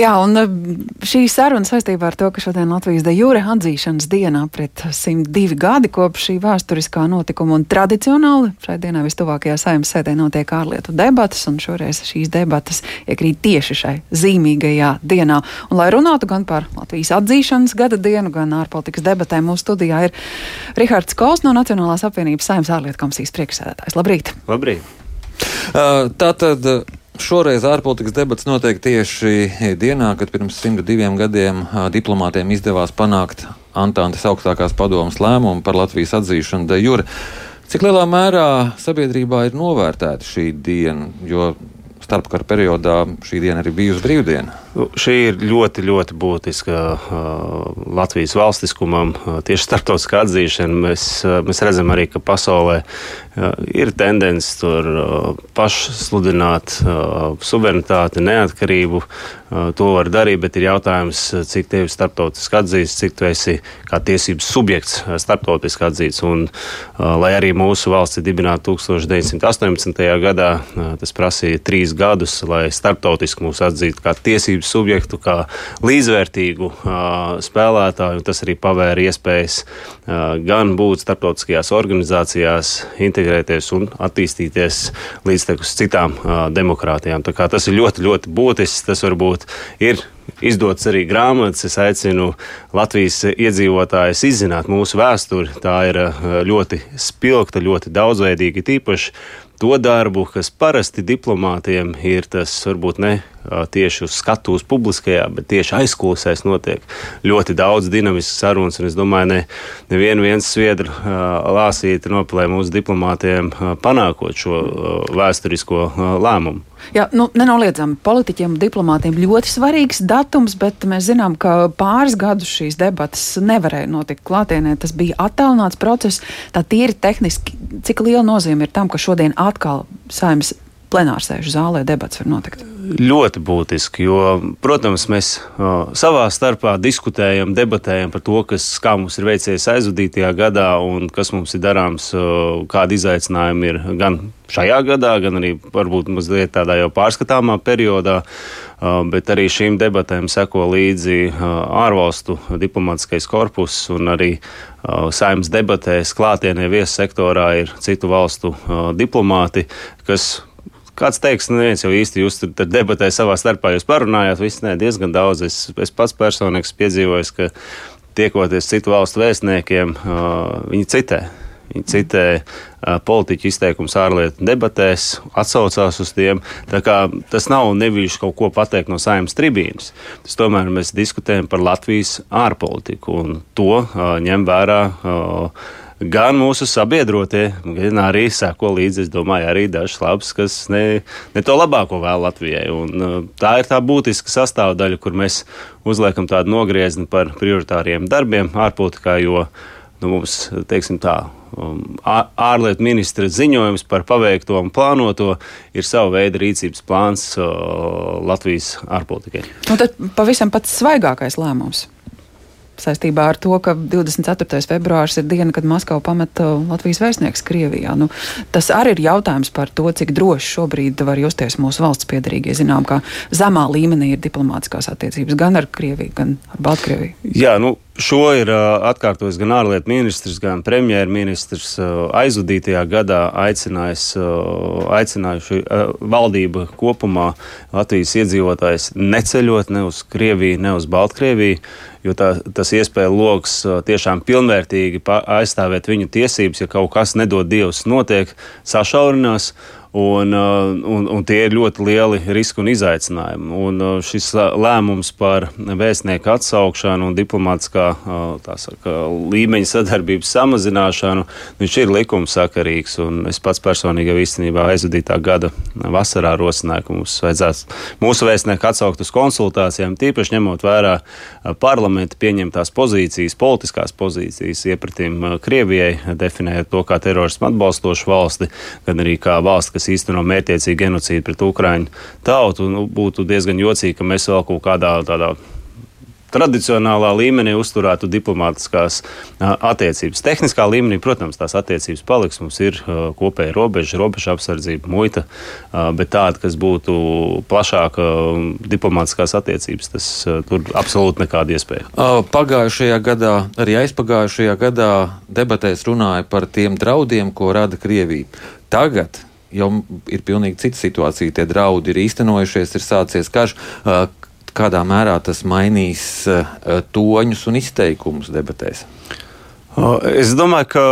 Jā, un uh, šī saruna saistībā ar to, ka šodien Latvijas de jūre atzīšanas dienā pret 102 gadi kopš šī vēsturiskā notikuma un tradicionāli šai dienā vistuvākajā saimnes sēdē notiek ārlietu debatas, un šoreiz šīs debatas iekrīt tieši šai zīmīgajā dienā. Un, lai runātu gan par Latvijas atzīšanas gada dienu, gan ārpolitikas debatēm, mūsu studijā ir Rihards Kols no Nacionālās apvienības saimnes ārlietu komisijas priekšsēdētājs. Labrīt! Labrīt! Uh, tātad Šoreiz ārpolitikas debats notiek tieši dienā, kad pirms 102 gadiem diplomātiem izdevās panākt Antāntes augstākās padomas lēmumu par Latvijas atzīšanu de jure. Cik lielā mērā sabiedrībā ir novērtēta šī diena, jo starpkara periodā šī diena arī bijusi brīvdiena? Nu, šī ir ļoti, ļoti būtiska Latvijas valstiskumam. Tieši starptautiskā atzīšana mēs, mēs redzam arī, ka pasaulē ir tendence tur pašsludināt suverenitāti, neatkarību. To var darīt, bet ir jautājums, cik tevi starptautiski atzīst, cik tu esi kā tiesības subjekts uh, starptautiski atzīts. Un, lai arī mūsu valsts ir dibināta 1918. gadā, uh, tas prasīja trīs gadus, lai starptautiski mūs atzītu kā tiesības subjektu, kā līdzvērtīgu spēlētāju. Tas arī pavēra iespējas uh, gan būt starptautiskajās organizācijās, integrēties un attīstīties līdz citām uh, demokrātijām. Tas ir ļoti, ļoti būtisks. Tas varbūt ir izdots arī grāmatas. Es aicinu Latvijas iedzīvotājus izzināt mūsu vēsturi. Tā ir ļoti spilgta, ļoti daudzveidīga, tīpaši to darbu, kas parasti diplomātiem ir tas varbūt ne tieši uz skatuves publiskajā, bet tieši aizklausēs notiek ļoti daudz dinamiskas sarunas. Es domāju, ne, nevienu sviedru lāsīti nopelē mūsu diplomātiem panākot šo vēsturisko lēmumu. Jā, nu, nenoliedzami politiķiem un diplomātiem ļoti svarīgs datums, bet mēs zinām, ka pāris gadus šīs debatas nevarēja notikt klātienē. Tas bija attālināts process. Tā tīri tehniski, cik liela nozīme ir tam, ka šodien atkal saimnes plenārsēžu zālē debats var notikt? Ļoti būtiski, jo, protams, mēs savā starpā diskutējam, debatējam par to, kas, kā mums ir veicies aizvadītajā gadā un kas mums ir darāms, kādi izaicinājumi ir gan šajā gadā, gan arī varbūt mazliet tādā jau pārskatāmā periodā. Bet arī šīm debatēm seko līdzi ārvalstu diplomātskais korpus un arī saimnes debatēs klātienē viesu sektorā ir citu valstu diplomāti, kas Kāds teiks, nu, neviens jau īsti jūs tur debatē savā starpā, jūs parunājāt, viss ne, diezgan daudz. Es, es pats personīgi piedzīvoju, ka tiekoties citu valstu vēstniekiem, viņi citē. Viņi citē politiķu izteikumus ārlietu debatēs, atsaucās uz tiem. Tas nav nevis kaut ko pateikt no saimnes tribīnes. Tas tomēr mēs diskutējam par Latvijas ārpolitiku un to ņem vērā. Uh, gan mūsu sabiedrotie, gan arī seko līdzi, es domāju, arī dažs labs, kas ne, ne to labāko vēl Latvijai. Un, uh, tā ir tā būtiska sastāvdaļa, kur mēs uzliekam tādu nogriezni par prioritāriem darbiem ārpolitikā, jo nu, mums, teiksim tā, um, ārlietu ministra ziņojums par paveikto un plānoto ir sava veida rīcības plāns uh, Latvijas ārpolitikai. Nu, tad pavisam pats svaigākais lēmums saistībā ar to, ka 24. februāris ir diena, kad Maskava pameta Latvijas vēstnieks Krievijā. Nu, tas arī ir jautājums par to, cik droši šobrīd var justies mūsu valsts piedarīgie. Zinām, ka zemā līmenī ir diplomātiskās attiecības gan ar Krieviju, gan ar Baltkrieviju. Jā, nu, Šo ir atkārtojis gan ārlietu ministrs, gan premjerministrs. Aizvadītajā gadā aicinājuši valdība kopumā Latvijas iedzīvotājs neceļot ne uz Krieviju, ne uz Baltkrieviju, jo tā, tas iespēja loks tiešām pilnvērtīgi aizstāvēt viņu tiesības, ja kaut kas nedod Dievs notiek, sašaurinās. Uh, un, un tie ir ļoti lieli riski un izaicinājumi. Un uh, šis lēmums par vēstnieku atsaukšanu un diplomātiskā uh, saka, līmeņa sadarbības samazināšanu, ir likumsakarīgs. Es pats personīgi īstenībā aizvadītā gada vasarā rosināju, ka mums vajadzētu mūsu vēstnieku atsaukt uz konsultācijām, tīpaši ņemot vērā parlamenta pieņemtās pozīcijas, politiskās pozīcijas iepratīm Krievijai, definējot to kā terorismu atbalstošu valsti, gan arī kā valsti, kas īsteno mērķiecīgu genocīdu pret Ukraiņu tautu. Nu, būtu diezgan jocīgi, ka mēs vēl kaut kādā tādā tradicionālā līmenī uzturētu diplomātiskās attiecības. Tehniskā līmenī, protams, tās attiecības paliks. Mums ir kopēja robeža, robeža apsardzība, muita, bet tāda, kas būtu plašāka diplomātiskās attiecības, tas tur absolūti nekāda iespēja. Pagājušajā gadā, arī aizpagājušajā gadā debatēs runāja par tiem draudiem, ko rada Krievija. Tagad jau ir pilnīgi cita situācija. Tie draudi ir īstenojušies, ir sācies karš kādā mērā tas mainīs toņus un izteikumus debatēs? Es domāju, ka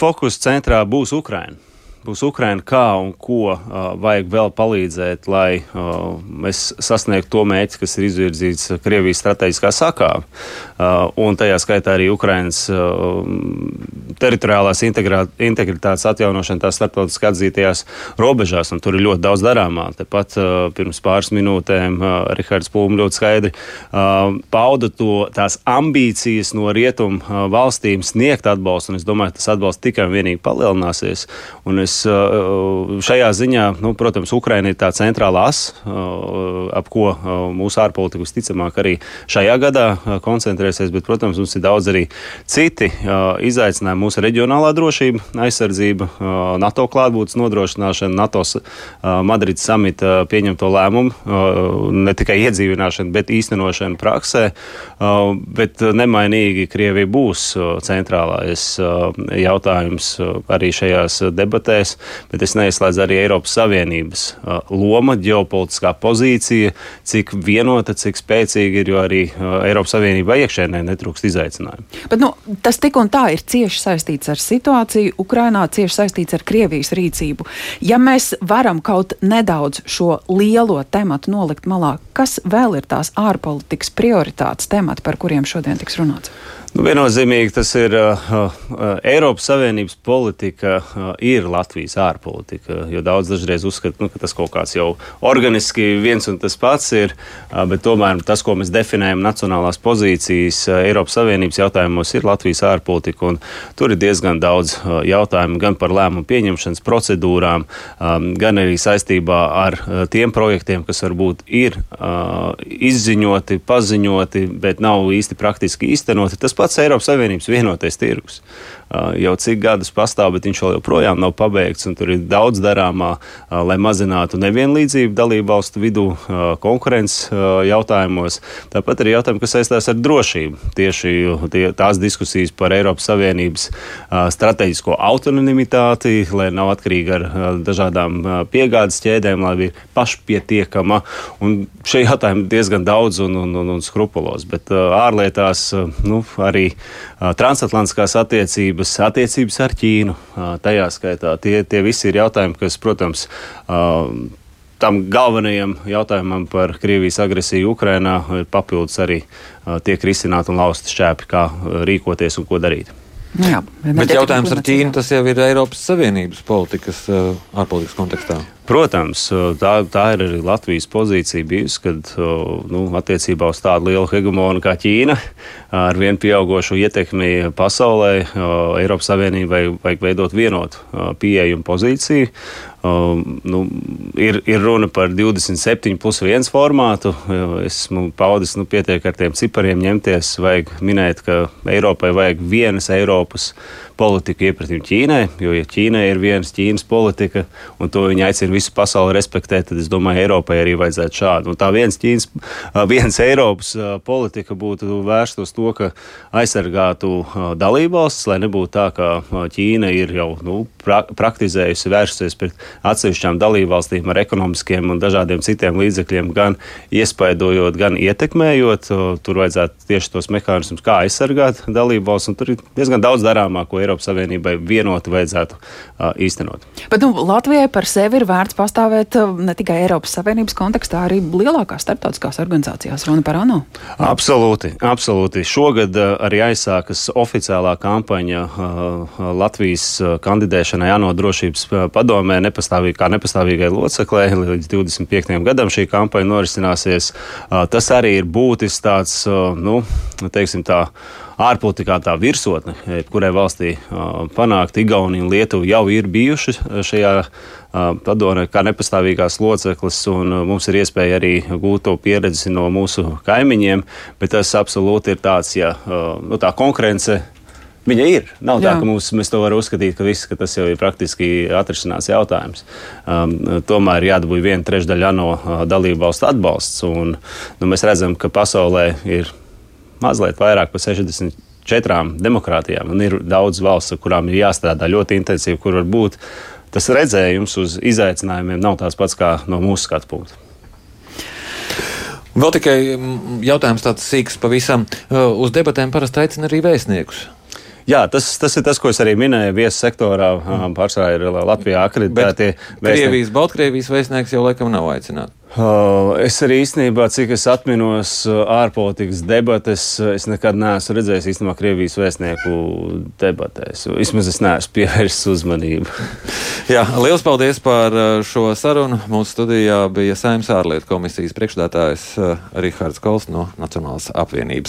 fokus centrā būs Ukraina būs Ukraina, kā un ko uh, vajag vēl palīdzēt, lai uh, mēs sasniegtu to mērķi, kas ir izvirzīts Krievijas strateģiskā sakā. Uh, un tajā skaitā arī Ukrainas uh, teritoriālās integritātes atjaunošana tās starptautiski atzītajās robežās, un tur ir ļoti daudz darāmā. Tepat uh, pirms pāris minūtēm uh, Rihards Pūm ļoti skaidri uh, pauda to tās ambīcijas no rietumu uh, valstīm sniegt atbalstu, un es domāju, tas atbalsts tikai un vienīgi palielināsies. Un es es uh, šajā ziņā, nu, protams, Ukraina ir tā centrālā as, uh, ap ko uh, mūsu ārpolitika visticamāk arī šajā gadā koncentrēsies, bet, protams, mums ir daudz arī citi izaicinājumi. Mūsu reģionālā drošība, aizsardzība, NATO klātbūtnes nodrošināšana, NATO Madrides samita pieņemto lēmumu, ne tikai iedzīvināšana, bet īstenošana praksē. Bet nemainīgi Krievija būs centrālais jautājums arī šajās debatēs debatēs, bet es neizslēdzu arī Eiropas Savienības uh, loma, ģeopolitiskā pozīcija, cik vienota, cik spēcīga ir, jo arī uh, Eiropas Savienībā iekšēnē netrūkst izaicinājumu. Bet, nu, tas tik un tā ir cieši saistīts ar situāciju Ukrainā, cieši saistīts ar Krievijas rīcību. Ja mēs varam kaut nedaudz šo lielo tematu nolikt malā, kas vēl ir tās ārpolitikas prioritātes temati, par kuriem šodien tiks runāts? Nu, viennozīmīgi tas ir uh, uh, Eiropas Savienības politika, uh, ir Latvijas ārpolitika. Jo daudz dažreiz uzskata, nu, ka tas kaut kāds jau organiski viens un tas pats ir, uh, bet tomēr tas, ko mēs definējam nacionālās pozīcijas uh, Eiropas Savienības jautājumos, ir Latvijas ārpolitika. Tur ir diezgan daudz uh, jautājumu gan par lēmumu pieņemšanas procedūrām, um, gan arī saistībā ar uh, tiem projektiem, kas varbūt ir uh, izziņoti, paziņoti, bet nav īsti praktiski īstenoti. Tas pats Eiropas Savienības vienotais tirgus. Jau cik gadus pastāv, bet viņš joprojām nav pabeigts, tur ir daudz darāmā, lai mazinātu nevienlīdzību dalību valstu vidū konkurences jautājumos. Tāpat arī jautājumi, kas saistās ar drošību. Tieši tie, tās diskusijas par Eiropas Savienības strateģisko autonomitāti, lai nav atkarīga ar dažādām piegādes ķēdēm, lai ir pašpietiekama. Un šie jautājumi diezgan daudz un, un, un, un skrupulos, bet ārlietās nu, arī transatlantiskās attiecības, attiecības ar Ķīnu. Tajā skaitā tie, tie visi ir jautājumi, kas, protams, tam galvenajam jautājumam par Krievijas agresiju Ukrainā papildus arī tiek risināti un lausti šķēpi, kā rīkoties un ko darīt. Nu jā, bet jautājums ar Ķīnu tas jau ir Eiropas Savienības politikas, ārpolitikas kontekstā. Protams, tā, tā ir arī Latvijas pozīcija bijusi, kad nu, attiecībā uz tādu lielu hegemonu kā Ķīna ar vien pieaugušu ietekmi pasaulē Eiropas Savienībai vajag veidot vienotu pieeju un pozīciju. Nu, ir, ir runa par 27 plus 1 formātu. Esmu paudis nu, pietiek ar tiem cipariem ņemties. Vajag minēt, ka Eiropai vajag vienas Eiropas politiku iepratīm Ķīnai, jo, ja Ķīnai ir viens Ķīnas politika, un to viņi aicina visu pasauli respektēt, tad es domāju, Eiropai arī vajadzētu šādu. Un tā viens Ķīnas, viens Eiropas politika būtu vērsta uz to, ka aizsargātu dalībvalstis, lai nebūtu tā, ka Ķīna ir jau nu, pra praktizējusi vērsusies pret atsevišķām dalībvalstīm ar ekonomiskiem un dažādiem citiem līdzekļiem, gan iespaidojot, gan ietekmējot. Tur vajadzētu tieši tos mehānismus, kā aizsargāt dalībvalstis, un tur ir diezgan daudz darāmā, ko Eiropas Savienībai vienoti vajadzētu uh, īstenot. Bet nu, Latvijai par sevi ir vērts pastāvēt ne tikai Eiropas Savienības kontekstā, arī lielākās starptautiskās organizācijās, runa par ANO. Absolūti, absolūti. Šogad arī aizsākas oficiālā kampaņa uh, Latvijas kandidēšanai ANO drošības padomē nepastāvīgi, kā nepastāvīgai loceklē. Līdz 25. gadam šī kampaņa norisināsies. Tas arī ir būtisks tāds, nu, teiksim tā, ārpolitikā tā virsotne, kurai valstī panākt Igaunija un Lietuva jau ir bijuši šajā padomē kā nepastāvīgās loceklis, un mums ir iespēja arī gūt to pieredzi no mūsu kaimiņiem, bet tas absolūti ir tāds, ja nu, tā konkurence Viņa ir. Nav Jā. tā, ka mums, mēs to varam uzskatīt, ka, viss, ka tas jau ir praktiski atrisināts jautājums. Um, tomēr ir jādabūj viena trešdaļa ANO uh, dalību valstu atbalsts. Un, nu, mēs redzam, ka pasaulē ir mazliet vairāk par 64 demokrātijām. Un ir daudz valsts, kurām ir jāstrādā ļoti intensīvi, kur var būt tas redzējums uz izaicinājumiem nav tāds pats kā no mūsu skatu punkta. Vēl tikai mm, jautājums tāds sīks pavisam. Uh, uz debatēm parasti aicina arī vēstniekus. Jā, tas, tas ir tas, ko es arī minēju. Viesu sektorā pārsvarā ir Latvijā akreditēti. Krievijas, Baltkrievijas vēstnieks jau laikam nav aicināts. Es arī īstenībā, cik es atminos ārpolitikas debates, es nekad neesmu redzējis īstenībā Krievijas vēstnieku debatēs. Vismaz es neesmu pievērsis uzmanību. Jā, liels paldies par šo sarunu. Mūsu studijā bija Saimnes ārlietu komisijas priekšstādātājs Rihards Kols no Nacionālas apvienības.